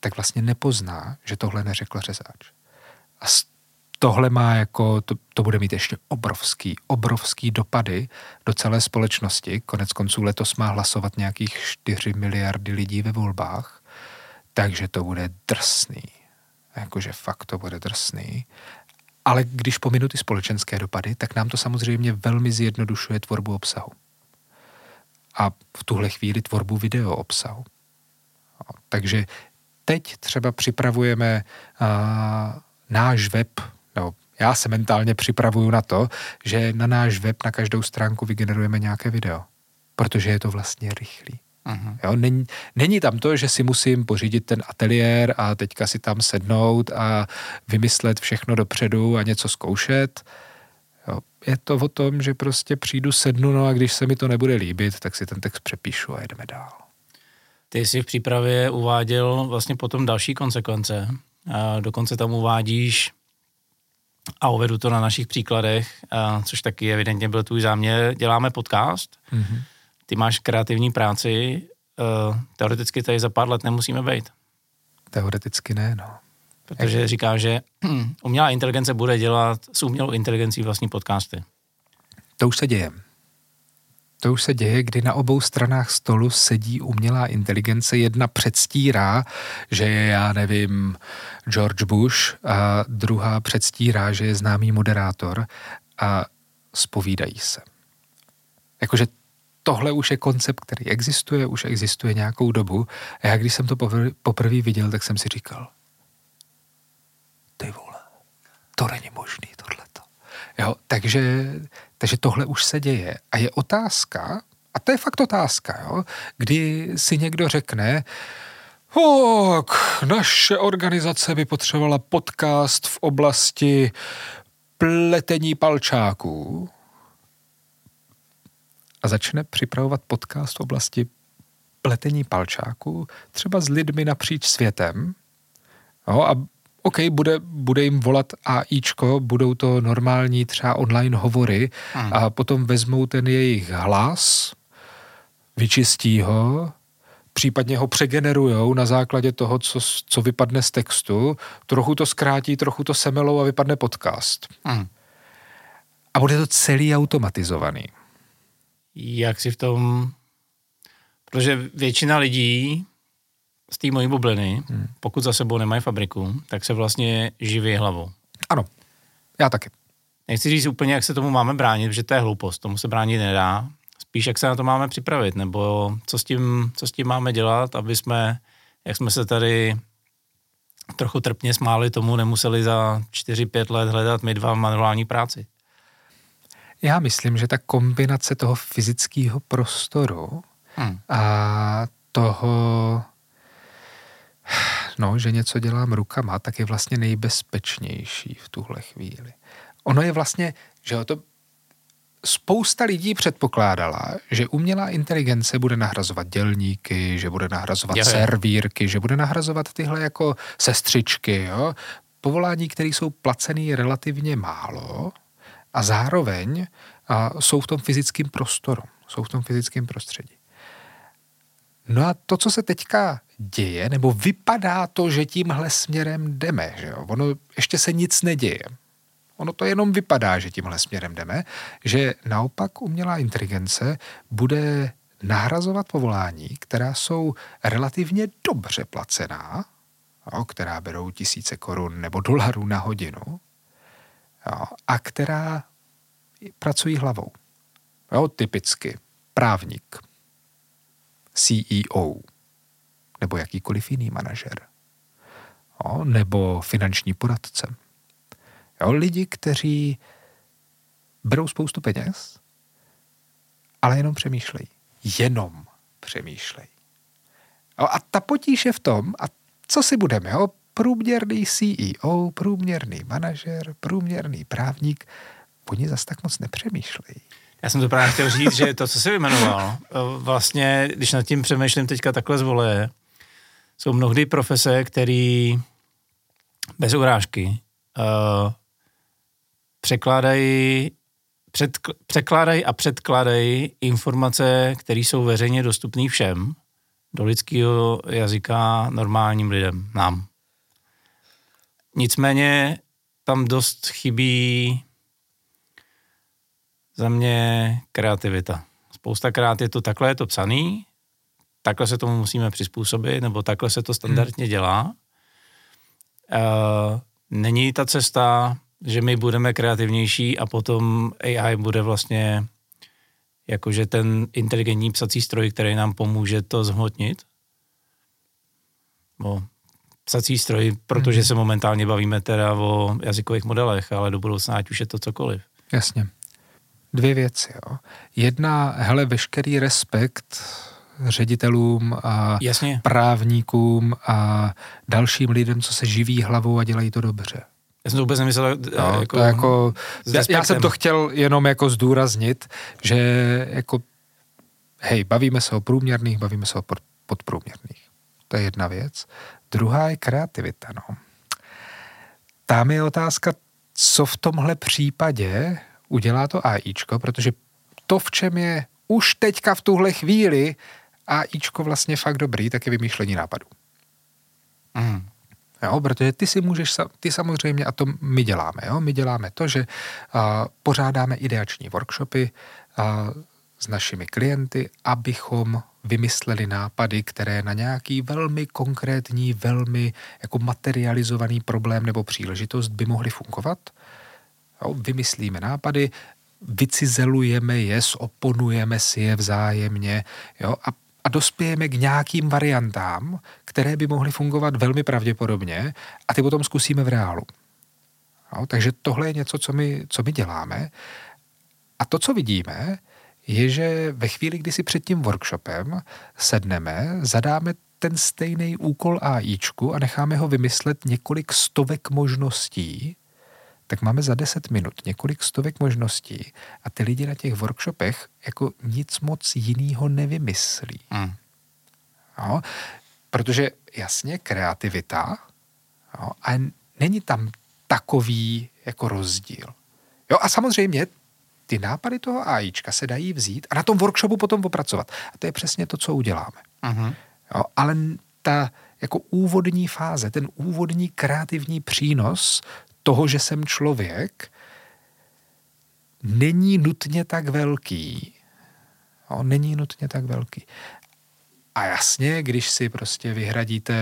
[SPEAKER 3] tak vlastně nepozná, že tohle neřekl řezáč. A tohle má jako, to, to bude mít ještě obrovský, obrovský dopady do celé společnosti. Konec konců letos má hlasovat nějakých 4 miliardy lidí ve volbách, takže to bude drsný. Jakože fakt to bude drsný. Ale když pominu ty společenské dopady, tak nám to samozřejmě velmi zjednodušuje tvorbu obsahu. A v tuhle chvíli tvorbu video obsahu. Takže teď třeba připravujeme a, náš web, nebo já se mentálně připravuju na to, že na náš web na každou stránku vygenerujeme nějaké video, protože je to vlastně rychlý. Uh-huh. Jo, není, není tam to, že si musím pořídit ten ateliér a teďka si tam sednout a vymyslet všechno dopředu a něco zkoušet. Jo, je to o tom, že prostě přijdu, sednu, no a když se mi to nebude líbit, tak si ten text přepíšu a jedeme dál.
[SPEAKER 2] Ty jsi v přípravě uváděl vlastně potom další konsekvence. A dokonce tam uvádíš, a uvedu to na našich příkladech, a což taky evidentně byl tvůj záměr, děláme podcast. Mm-hmm ty máš kreativní práci, uh, teoreticky tady za pár let nemusíme být.
[SPEAKER 3] Teoreticky ne, no.
[SPEAKER 2] Protože Jak... říká, že [CLEARS THROAT] umělá inteligence bude dělat s umělou inteligencí vlastní podcasty.
[SPEAKER 3] To už se děje. To už se děje, kdy na obou stranách stolu sedí umělá inteligence. Jedna předstírá, že je, já nevím, George Bush a druhá předstírá, že je známý moderátor a spovídají se. Jakože tohle už je koncept, který existuje, už existuje nějakou dobu. A já když jsem to poprvé viděl, tak jsem si říkal, ty vole, to není možný tohleto. Jo, takže, takže tohle už se děje. A je otázka, a to je fakt otázka, jo, kdy si někdo řekne, Ok, naše organizace by potřebovala podcast v oblasti pletení palčáků a začne připravovat podcast v oblasti pletení palčáků, třeba s lidmi napříč světem. No a OK, bude, bude jim volat AIčko, budou to normální třeba online hovory hmm. a potom vezmou ten jejich hlas, vyčistí ho, případně ho přegenerujou na základě toho, co, co vypadne z textu, trochu to zkrátí, trochu to semelou a vypadne podcast. Hmm. A bude to celý automatizovaný
[SPEAKER 2] jak si v tom, protože většina lidí z té mojí bubliny, hmm. pokud za sebou nemají fabriku, tak se vlastně živí hlavou.
[SPEAKER 3] Ano, já taky.
[SPEAKER 2] Nechci říct úplně, jak se tomu máme bránit, protože to je hloupost, tomu se bránit nedá. Spíš, jak se na to máme připravit, nebo co s tím, co s tím máme dělat, aby jsme, jak jsme se tady trochu trpně smáli tomu, nemuseli za 4-5 let hledat my dva manuální práci.
[SPEAKER 3] Já myslím, že ta kombinace toho fyzického prostoru hmm. a toho, no, že něco dělám rukama, tak je vlastně nejbezpečnější v tuhle chvíli. Ono je vlastně, že to spousta lidí předpokládala, že umělá inteligence bude nahrazovat dělníky, že bude nahrazovat je, servírky, že bude nahrazovat tyhle jako sestřičky, jo? povolání, které jsou placený relativně málo, a zároveň a jsou v tom fyzickém prostoru, jsou v tom fyzickém prostředí. No a to, co se teďka děje, nebo vypadá to, že tímhle směrem jdeme, že jo? ono ještě se nic neděje, ono to jenom vypadá, že tímhle směrem jdeme, že naopak umělá inteligence bude nahrazovat povolání, která jsou relativně dobře placená, jo, která berou tisíce korun nebo dolarů na hodinu, jo, a která pracují hlavou. Jo, typicky právník, CEO nebo jakýkoliv jiný manažer. Jo, nebo finanční poradce. Jo, lidi, kteří berou spoustu peněz, ale jenom přemýšlejí. Jenom přemýšlejí. Jo, a ta potíž je v tom, a co si budeme, jo? Průměrný CEO, průměrný manažer, průměrný právník, oni zas tak moc nepřemýšlejí.
[SPEAKER 2] Já jsem to právě chtěl říct, že to, co jsi vyjmenoval, vlastně, když nad tím přemýšlím teďka takhle zvoleje, jsou mnohdy profese, které bez urážky uh, překládají před, překládají a předkládají informace, které jsou veřejně dostupné všem, do lidského jazyka normálním lidem, nám. Nicméně tam dost chybí za mě kreativita. Spoustakrát je to takhle, je to psaný, takhle se tomu musíme přizpůsobit, nebo takhle se to standardně hmm. dělá. Uh, není ta cesta, že my budeme kreativnější a potom AI bude vlastně jakože ten inteligentní psací stroj, který nám pomůže to zhmotnit. Bo psací stroj, protože hmm. se momentálně bavíme teda o jazykových modelech, ale do budoucna ať už je to cokoliv.
[SPEAKER 3] Jasně. Dvě věci. Jo. Jedna, hele, veškerý respekt ředitelům a
[SPEAKER 2] Jasně.
[SPEAKER 3] právníkům a dalším lidem, co se živí hlavou a dělají to dobře.
[SPEAKER 2] Já jsem to vůbec nemyslel
[SPEAKER 3] no, jako, to jako já, já jsem to chtěl jenom jako zdůraznit, že jako hej, bavíme se o průměrných, bavíme se o podprůměrných. To je jedna věc. Druhá je kreativita, no. Tam je otázka, co v tomhle případě udělá to AIčko, protože to, v čem je už teďka v tuhle chvíli AIčko vlastně fakt dobrý, tak je vymýšlení nápadů. Mm. Jo, protože ty si můžeš, ty samozřejmě, a to my děláme, jo, my děláme to, že a, pořádáme ideační workshopy a, s našimi klienty, abychom vymysleli nápady, které na nějaký velmi konkrétní, velmi jako materializovaný problém nebo příležitost by mohly fungovat. Jo, vymyslíme nápady, vycizelujeme je, zoponujeme si je vzájemně jo, a a dospějeme k nějakým variantám, které by mohly fungovat velmi pravděpodobně a ty potom zkusíme v reálu. No, takže tohle je něco, co my, co my děláme. A to, co vidíme, je, že ve chvíli, kdy si před tím workshopem sedneme, zadáme ten stejný úkol AIčku a necháme ho vymyslet několik stovek možností, tak máme za 10 minut několik stovek možností a ty lidi na těch workshopech jako nic moc jiného nevymyslí. Mm. Jo? Protože jasně kreativita jo? a není tam takový jako rozdíl. Jo a samozřejmě ty nápady toho AIčka se dají vzít a na tom workshopu potom popracovat. A to je přesně to, co uděláme. Mm-hmm. Jo, ale ta jako úvodní fáze, ten úvodní kreativní přínos toho, že jsem člověk, není nutně tak velký. Jo, není nutně tak velký. A jasně, když si prostě vyhradíte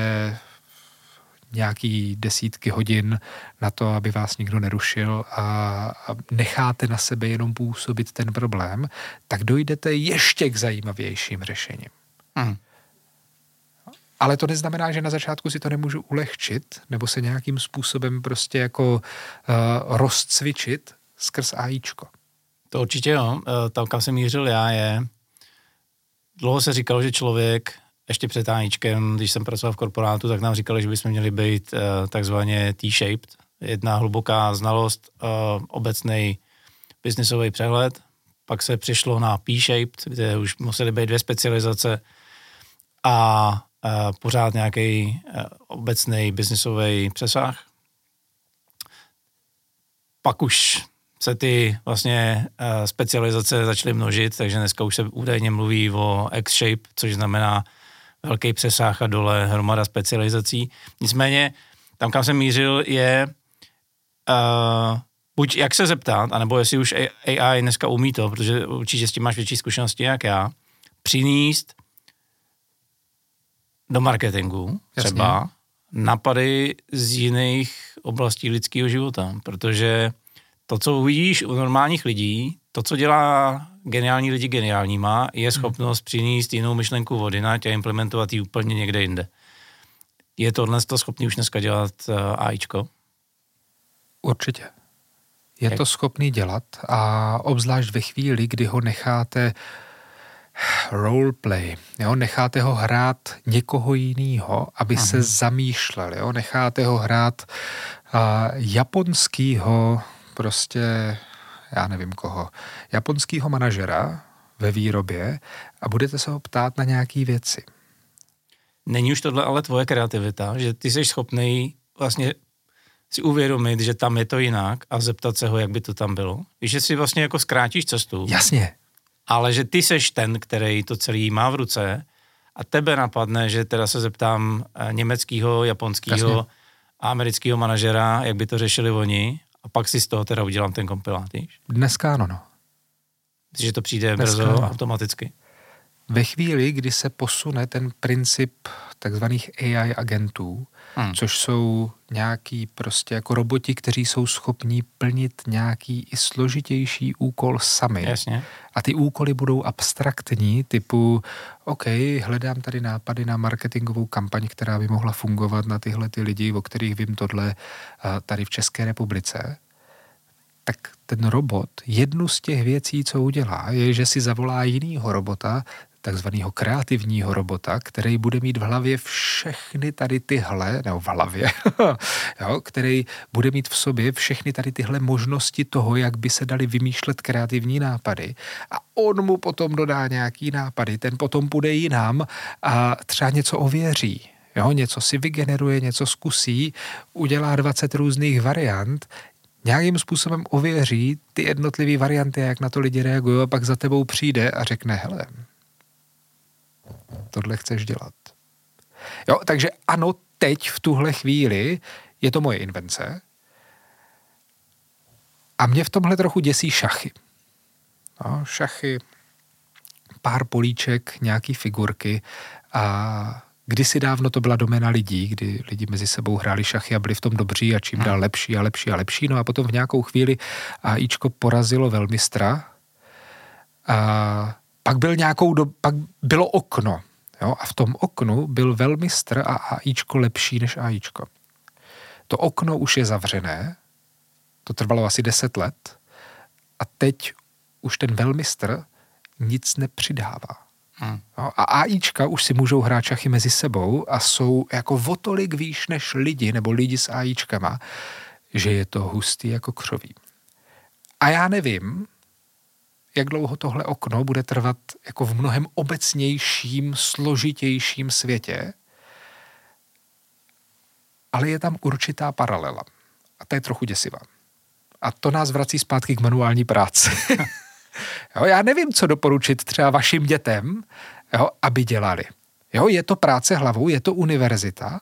[SPEAKER 3] nějaký desítky hodin na to, aby vás nikdo nerušil a, a necháte na sebe jenom působit ten problém, tak dojdete ještě k zajímavějším řešením. Mm. Ale to neznamená, že na začátku si to nemůžu ulehčit nebo se nějakým způsobem prostě jako uh, rozcvičit skrz AIčko.
[SPEAKER 2] To určitě jo. Eh, tam, kam jsem mířil já, je, dlouho se říkalo, že člověk ještě před AIčkem, když jsem pracoval v korporátu, tak nám říkali, že bychom měli být uh, takzvaně T-shaped. Jedna hluboká znalost, uh, obecný biznisový přehled, pak se přišlo na P-shaped, kde už museli být dvě specializace a pořád nějaký eh, obecný biznisový přesah. Pak už se ty vlastně eh, specializace začaly množit, takže dneska už se údajně mluví o X-shape, což znamená velký přesah a dole hromada specializací. Nicméně tam, kam jsem mířil, je uh, buď jak se zeptat, anebo jestli už AI dneska umí to, protože určitě s tím máš větší zkušenosti jak já, přinést do marketingu třeba Jasně. napady z jiných oblastí lidského života, protože to, co uvidíš u normálních lidí, to, co dělá geniální lidi geniálníma, je schopnost hmm. přinést jinou myšlenku vody na a implementovat ji úplně někde jinde. Je tohle to schopný už dneska dělat uh, AIčko?
[SPEAKER 3] Určitě. Je Jak? to schopný dělat a obzvlášť ve chvíli, kdy ho necháte roleplay, jo? necháte ho hrát někoho jiného, aby Aha. se zamýšlel, jo? necháte ho hrát uh, japonskýho prostě, já nevím koho, japonskýho manažera ve výrobě a budete se ho ptát na nějaké věci.
[SPEAKER 2] Není už tohle ale tvoje kreativita, že ty jsi schopný vlastně si uvědomit, že tam je to jinak a zeptat se ho, jak by to tam bylo. Víš, že si vlastně jako zkrátíš cestu.
[SPEAKER 3] Jasně.
[SPEAKER 2] Ale že ty seš ten, který to celý má v ruce a tebe napadne, že teda se zeptám eh, německého, japonského a amerického manažera, jak by to řešili oni a pak si z toho teda udělám ten kompilát, víš?
[SPEAKER 3] Dneska ano, no.
[SPEAKER 2] Že to přijde Dneska brzo ano. automaticky.
[SPEAKER 3] Ve chvíli, kdy se posune ten princip takzvaných AI agentů, hmm. což jsou nějaký prostě jako roboti, kteří jsou schopní plnit nějaký i složitější úkol sami.
[SPEAKER 2] Jasně.
[SPEAKER 3] A ty úkoly budou abstraktní, typu, OK, hledám tady nápady na marketingovou kampaň, která by mohla fungovat na tyhle ty lidi, o kterých vím tohle tady v České republice tak ten robot jednu z těch věcí, co udělá, je, že si zavolá jinýho robota, takzvaného kreativního robota, který bude mít v hlavě všechny tady tyhle, nebo v hlavě, [LAUGHS] jo, který bude mít v sobě všechny tady tyhle možnosti toho, jak by se dali vymýšlet kreativní nápady. A on mu potom dodá nějaký nápady, ten potom bude jinam a třeba něco ověří, Jo, něco si vygeneruje, něco zkusí, udělá 20 různých variant, nějakým způsobem ověří ty jednotlivé varianty, jak na to lidi reagují a pak za tebou přijde a řekne, hele, tohle chceš dělat. Jo, takže ano, teď v tuhle chvíli je to moje invence a mě v tomhle trochu děsí šachy. No, šachy, pár políček, nějaký figurky a Kdysi dávno to byla domena lidí, kdy lidi mezi sebou hráli šachy a byli v tom dobří a čím dál lepší a lepší a lepší. No a potom v nějakou chvíli AIčko porazilo velmistra a pak, byl nějakou do, pak bylo okno. Jo? A v tom oknu byl velmistr a AIčko lepší než AIčko. To okno už je zavřené, to trvalo asi 10 let a teď už ten velmistr nic nepřidává. Hmm. No, a AIčka už si můžou hrát šachy mezi sebou a jsou jako o tolik výš než lidi nebo lidi s AIčkama, že je to hustý jako křoví. A já nevím, jak dlouho tohle okno bude trvat jako v mnohem obecnějším, složitějším světě, ale je tam určitá paralela. A to je trochu děsivá. A to nás vrací zpátky k manuální práci. [LAUGHS] jo, já nevím, co doporučit třeba vašim dětem, jo, aby dělali. Jo, je to práce hlavou, je to univerzita,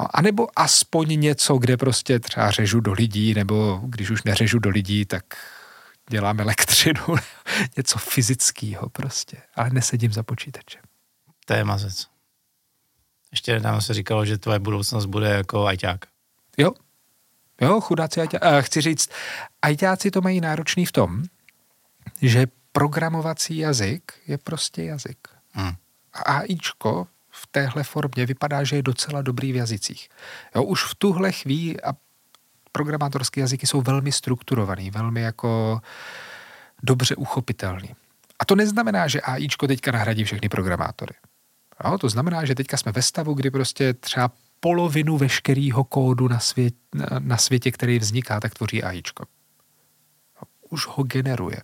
[SPEAKER 3] jo, anebo aspoň něco, kde prostě třeba řežu do lidí, nebo když už neřežu do lidí, tak dělám elektřinu, [LAUGHS] něco fyzického prostě, ale nesedím za počítačem.
[SPEAKER 2] To je mazec. Ještě nám se říkalo, že tvoje budoucnost bude jako ajťák.
[SPEAKER 3] Jo, jo, chudáci ajťáci. Chci říct, ajťáci to mají náročný v tom, že programovací jazyk je prostě jazyk. Hmm. A AIčko v téhle formě vypadá, že je docela dobrý v jazycích. Jo, už v tuhle chvíli a programátorské jazyky jsou velmi strukturovaný, velmi jako dobře uchopitelný. A to neznamená, že AIčko teďka nahradí všechny programátory. Jo, to znamená, že teďka jsme ve stavu, kdy prostě třeba polovinu veškerého kódu na, svět, na světě, který vzniká, tak tvoří AIčko. Už ho generuje.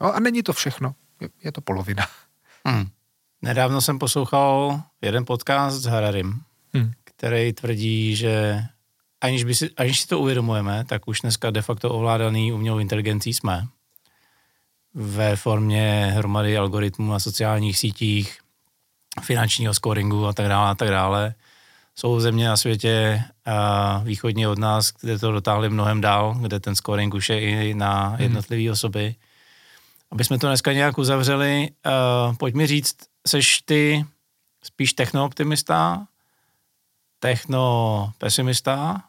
[SPEAKER 3] Jo, a není to všechno, je, je to polovina.
[SPEAKER 2] Hmm. Nedávno jsem poslouchal jeden podcast s Hararim, hmm. který tvrdí, že aniž, by si, aniž si to uvědomujeme, tak už dneska de facto ovládaný umělou inteligencí jsme ve formě hromady algoritmů na sociálních sítích, finančního scoringu a tak dále a tak dále. Jsou země na světě uh, východně od nás, kde to dotáhli mnohem dál, kde ten scoring už je i na mhm. jednotlivé hmm. osoby. Aby jsme to dneska nějak uzavřeli, uh, pojď mi říct, seš ty spíš technooptimista, technopesimista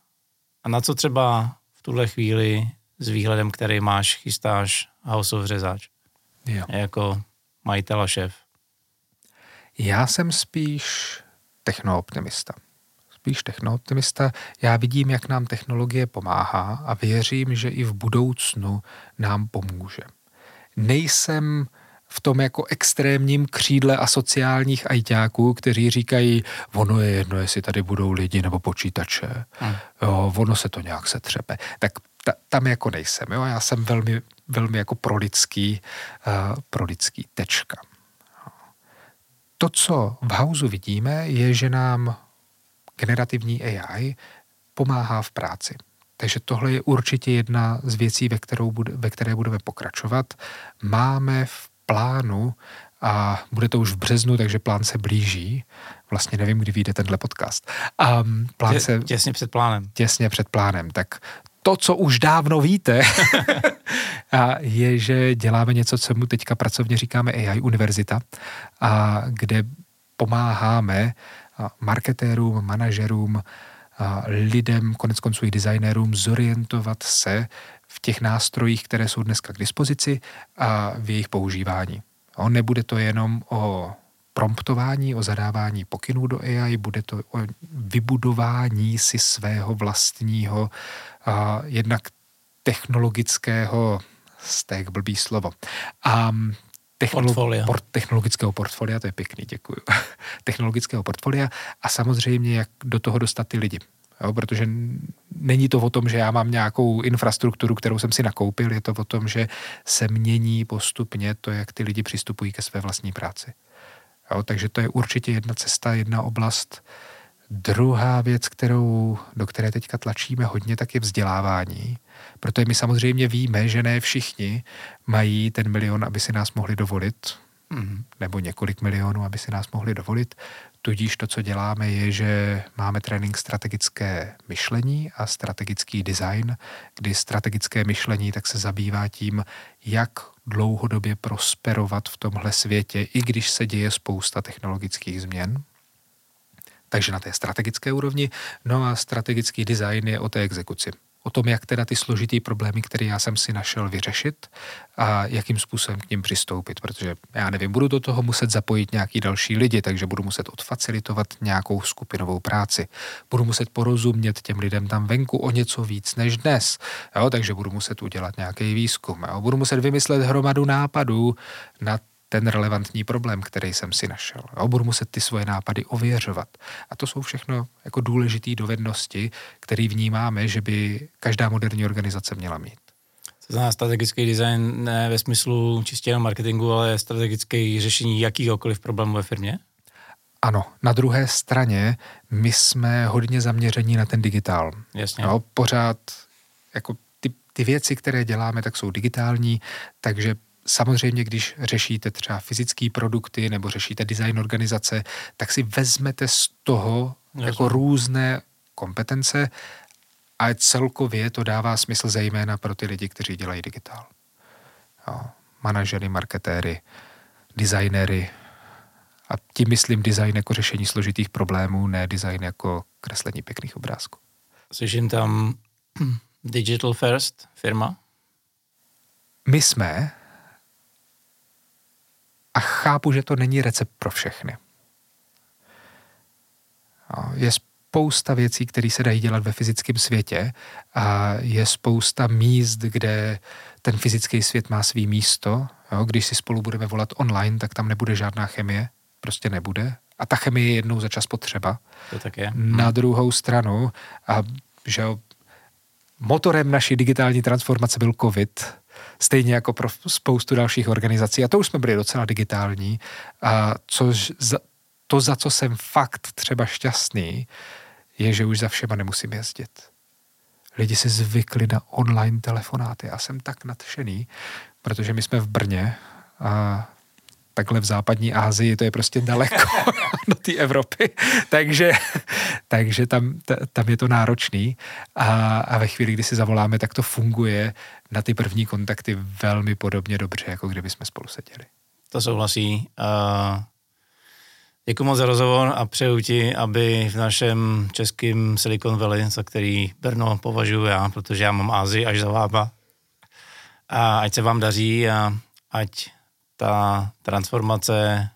[SPEAKER 2] a na co třeba v tuhle chvíli s výhledem, který máš, chystáš House of Řezáč? Jo. Jako majitel a šéf.
[SPEAKER 3] Já jsem spíš technooptimista. Spíš technooptimista. Já vidím, jak nám technologie pomáhá a věřím, že i v budoucnu nám pomůže. Nejsem v tom jako extrémním křídle asociálních ajťáků, kteří říkají, ono je jedno, jestli tady budou lidi nebo počítače. Hmm. Jo, ono se to nějak setřepe. Tak ta, tam jako nejsem. Jo? Já jsem velmi, velmi jako prolidský, uh, prolidský tečka. To, co v Hausu vidíme, je, že nám generativní AI pomáhá v práci. Takže tohle je určitě jedna z věcí, ve, kterou bude, ve které budeme pokračovat. Máme v plánu a bude to už v březnu, takže plán se blíží. Vlastně nevím, kdy vyjde tenhle podcast. A
[SPEAKER 2] plán Tě, se, těsně před plánem.
[SPEAKER 3] Těsně před plánem. Tak to, co už dávno víte, [LAUGHS] a je, že děláme něco, co mu teďka pracovně říkáme AI univerzita, a kde pomáháme marketérům, manažerům, lidem, konec konců i designérům zorientovat se v těch nástrojích, které jsou dneska k dispozici a v jejich používání. O, nebude to jenom o promptování, o zadávání pokynů do AI, bude to o vybudování si svého vlastního a jednak technologického, stek blbý slovo, a technolo- Port, technologického portfolia, to je pěkný, děkuji, [LAUGHS] technologického portfolia a samozřejmě, jak do toho dostat ty lidi. Jo, protože není to o tom, že já mám nějakou infrastrukturu, kterou jsem si nakoupil, je to o tom, že se mění postupně to, jak ty lidi přistupují ke své vlastní práci. Jo, takže to je určitě jedna cesta, jedna oblast. Druhá věc, kterou, do které teďka tlačíme hodně, tak je vzdělávání. Protože my samozřejmě víme, že ne všichni mají ten milion, aby si nás mohli dovolit, mm. nebo několik milionů, aby si nás mohli dovolit. Tudíž to, co děláme, je, že máme trénink strategické myšlení a strategický design, kdy strategické myšlení tak se zabývá tím, jak dlouhodobě prosperovat v tomhle světě, i když se děje spousta technologických změn. Takže na té strategické úrovni. No a strategický design je o té exekuci o tom, jak teda ty složitý problémy, které já jsem si našel, vyřešit a jakým způsobem k ním přistoupit, protože já nevím, budu do toho muset zapojit nějaký další lidi, takže budu muset odfacilitovat nějakou skupinovou práci. Budu muset porozumět těm lidem tam venku o něco víc než dnes, jo, takže budu muset udělat nějaký výzkum. Jo. Budu muset vymyslet hromadu nápadů na ten relevantní problém, který jsem si našel. Jo, budu muset ty svoje nápady ověřovat. A to jsou všechno jako důležité dovednosti, které vnímáme, že by každá moderní organizace měla mít.
[SPEAKER 2] To znamená strategický design ne ve smyslu čistě marketingu, ale strategické řešení jakýhokoliv problému ve firmě?
[SPEAKER 3] Ano, na druhé straně my jsme hodně zaměření na ten digitál.
[SPEAKER 2] Jasně. Jo,
[SPEAKER 3] pořád jako ty, ty věci, které děláme, tak jsou digitální, takže samozřejmě, když řešíte třeba fyzické produkty nebo řešíte design organizace, tak si vezmete z toho Jasně. jako různé kompetence a celkově to dává smysl zejména pro ty lidi, kteří dělají digitál. Jo, manažery, marketéry, designery, a tím myslím design jako řešení složitých problémů, ne design jako kreslení pěkných obrázků.
[SPEAKER 2] Slyším tam [CLEARS THROAT] Digital First firma?
[SPEAKER 3] My jsme a chápu, že to není recept pro všechny. Je spousta věcí, které se dají dělat ve fyzickém světě a je spousta míst, kde ten fyzický svět má svý místo. Jo, když si spolu budeme volat online, tak tam nebude žádná chemie, prostě nebude. A ta chemie je jednou za čas potřeba.
[SPEAKER 2] To tak je.
[SPEAKER 3] Na hmm. druhou stranu, a že motorem naší digitální transformace byl COVID, stejně jako pro spoustu dalších organizací. A to už jsme byli docela digitální. A což za, to, za co jsem fakt třeba šťastný, je, že už za všema nemusím jezdit. Lidi si zvykli na online telefonáty. Já jsem tak nadšený, protože my jsme v Brně a takhle v západní Asii, to je prostě daleko [LAUGHS] do té Evropy, takže, takže tam, tam je to náročný a, a ve chvíli, kdy si zavoláme, tak to funguje na ty první kontakty velmi podobně dobře, jako kdyby jsme spolu seděli.
[SPEAKER 2] To souhlasí. Uh, děkuji moc za rozhovor a přeju ti, aby v našem českém Silicon Valley, za který Brno považuji já, protože já mám Ázii až za vába, a ať se vám daří a ať ta transformace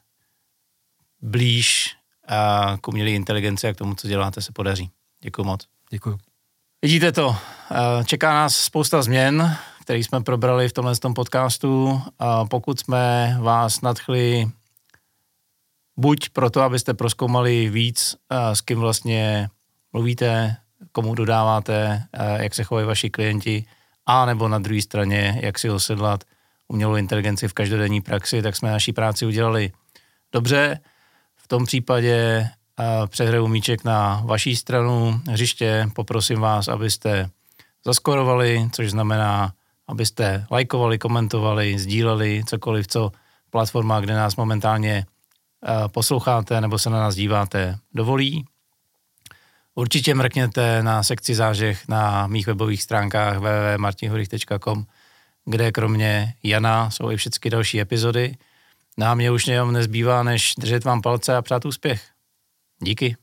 [SPEAKER 2] blíž a k umělé inteligenci a k tomu, co děláte, se podaří. Děkuji moc.
[SPEAKER 3] Děkuji.
[SPEAKER 2] Vidíte to, čeká nás spousta změn, které jsme probrali v tomhle tom podcastu. A pokud jsme vás nadchli buď proto, abyste proskoumali víc, s kým vlastně mluvíte, komu dodáváte, jak se chovají vaši klienti, a nebo na druhé straně, jak si osedlat umělou inteligenci v každodenní praxi, tak jsme naší práci udělali dobře. V tom případě přehraju míček na vaší stranu hřiště. Poprosím vás, abyste zaskorovali, což znamená, abyste lajkovali, komentovali, sdíleli cokoliv, co platforma, kde nás momentálně posloucháte nebo se na nás díváte, dovolí. Určitě mrkněte na sekci zážeh na mých webových stránkách www.martinhurich.com, kde kromě Jana jsou i všechny další epizody. Nám mě už jenom nezbývá, než držet vám palce a přát úspěch. Díky.